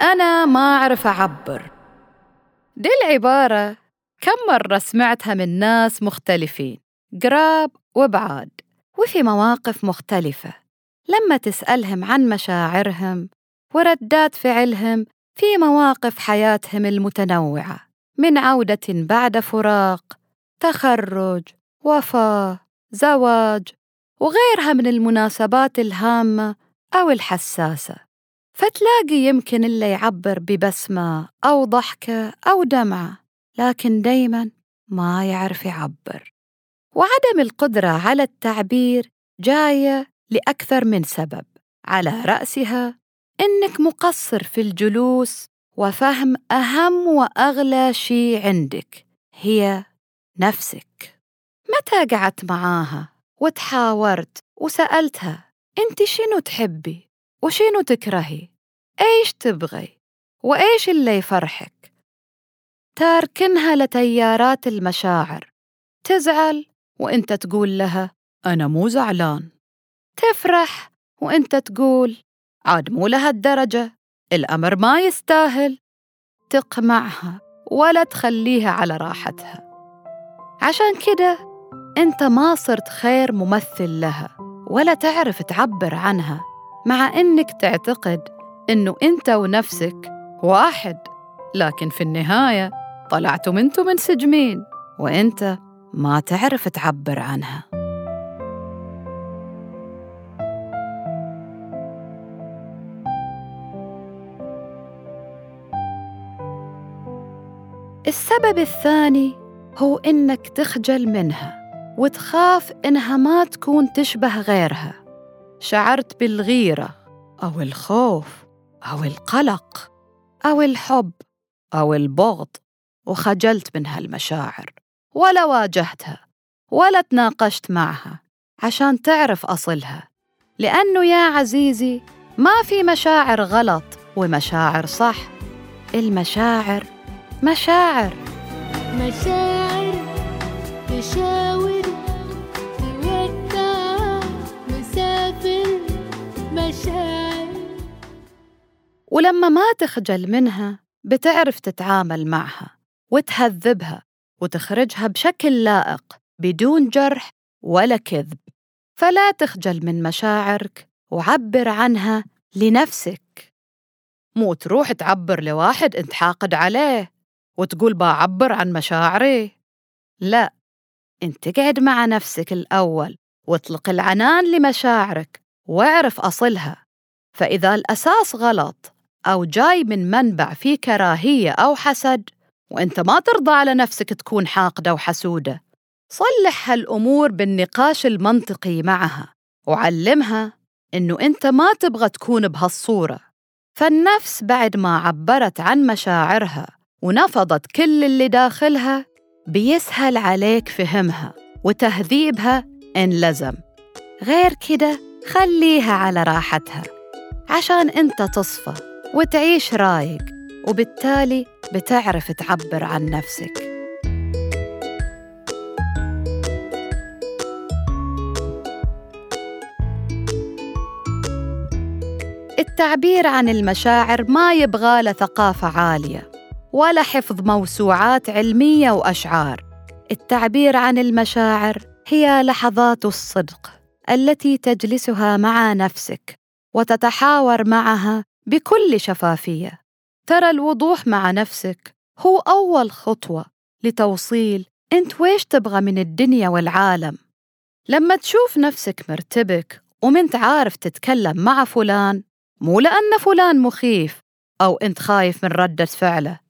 أنا ما أعرف أعبر. دي العبارة كم مرة سمعتها من ناس مختلفين قراب وبعاد وفي مواقف مختلفة. لما تسألهم عن مشاعرهم وردات فعلهم في مواقف حياتهم المتنوعة من عودة بعد فراق تخرج وفاة زواج وغيرها من المناسبات الهامة أو الحساسة. فتلاقي يمكن اللي يعبر ببسمة أو ضحكة أو دمعة لكن دايما ما يعرف يعبر. وعدم القدرة على التعبير جاية لأكثر من سبب. على رأسها إنك مقصر في الجلوس وفهم أهم وأغلى شي عندك هي نفسك. متى قعدت معاها وتحاورت وسألتها أنت شنو تحبي وشنو تكرهي؟ إيش تبغي؟ وإيش اللي يفرحك؟ تاركنها لتيارات المشاعر. تزعل وإنت تقول لها أنا مو زعلان. تفرح وإنت تقول عاد مو لهالدرجة الأمر ما يستاهل. تقمعها ولا تخليها على راحتها. عشان كده إنت ما صرت خير ممثل لها ولا تعرف تعبر عنها مع إنك تعتقد إنه أنت ونفسك واحد. لكن في النهاية طلعتم أنتم منسجمين وأنت ما تعرف تعبر عنها. السبب الثاني هو إنك تخجل منها وتخاف إنها ما تكون تشبه غيرها. شعرت بالغيرة أو الخوف. أو القلق أو الحب أو البغض وخجلت من هالمشاعر ولا واجهتها ولا تناقشت معها عشان تعرف أصلها لأنه يا عزيزي ما في مشاعر غلط ومشاعر صح المشاعر مشاعر. مشاعر تشاور ولما ما تخجل منها بتعرف تتعامل معها وتهذبها وتخرجها بشكل لائق بدون جرح ولا كذب. فلا تخجل من مشاعرك وعبر عنها لنفسك. مو تروح تعبر لواحد انت حاقد عليه وتقول بعبر عن مشاعري لا انت قعد مع نفسك الأول واطلق العنان لمشاعرك واعرف أصلها. فإذا الأساس غلط أو جاي من منبع فيه كراهية أو حسد وأنت ما ترضى على نفسك تكون حاقدة وحسودة. صلح هالأمور بالنقاش المنطقي معها وعلمها إنه أنت ما تبغى تكون بهالصورة. فالنفس بعد ما عبرت عن مشاعرها ونفضت كل اللي داخلها بيسهل عليك فهمها وتهذيبها إن لزم. غير كده خليها على راحتها عشان أنت تصفى. وتعيش رايق وبالتالي بتعرف تعبر عن نفسك. التعبير عن المشاعر ما يبغى ثقافة عالية ولا حفظ موسوعات علمية وأشعار. التعبير عن المشاعر هي لحظات الصدق التي تجلسها مع نفسك وتتحاور معها بكل شفافية. ترى الوضوح مع نفسك هو أول خطوة لتوصيل أنت ويش تبغى من الدنيا والعالم. لما تشوف نفسك مرتبك ومنت عارف تتكلم مع فلان مو لأن فلان مخيف أو أنت خايف من ردة فعله.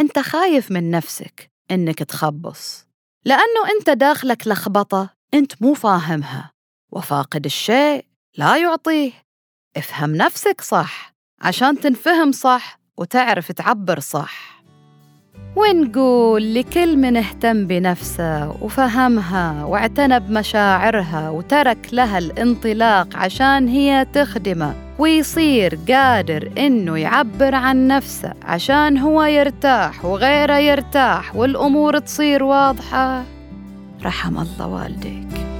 أنت خايف من نفسك إنك تخبص لأنه أنت داخلك لخبطة أنت مو فاهمها. وفاقد الشيء لا يعطيه. افهم نفسك صح. عشان تنفهم صح وتعرف تعبر صح. ونقول لكل من اهتم بنفسه وفهمها واعتنى بمشاعرها وترك لها الانطلاق عشان هي تخدمه ويصير قادر إنه يعبر عن نفسه عشان هو يرتاح وغيره يرتاح والأمور تصير واضحة. رحم الله والديك.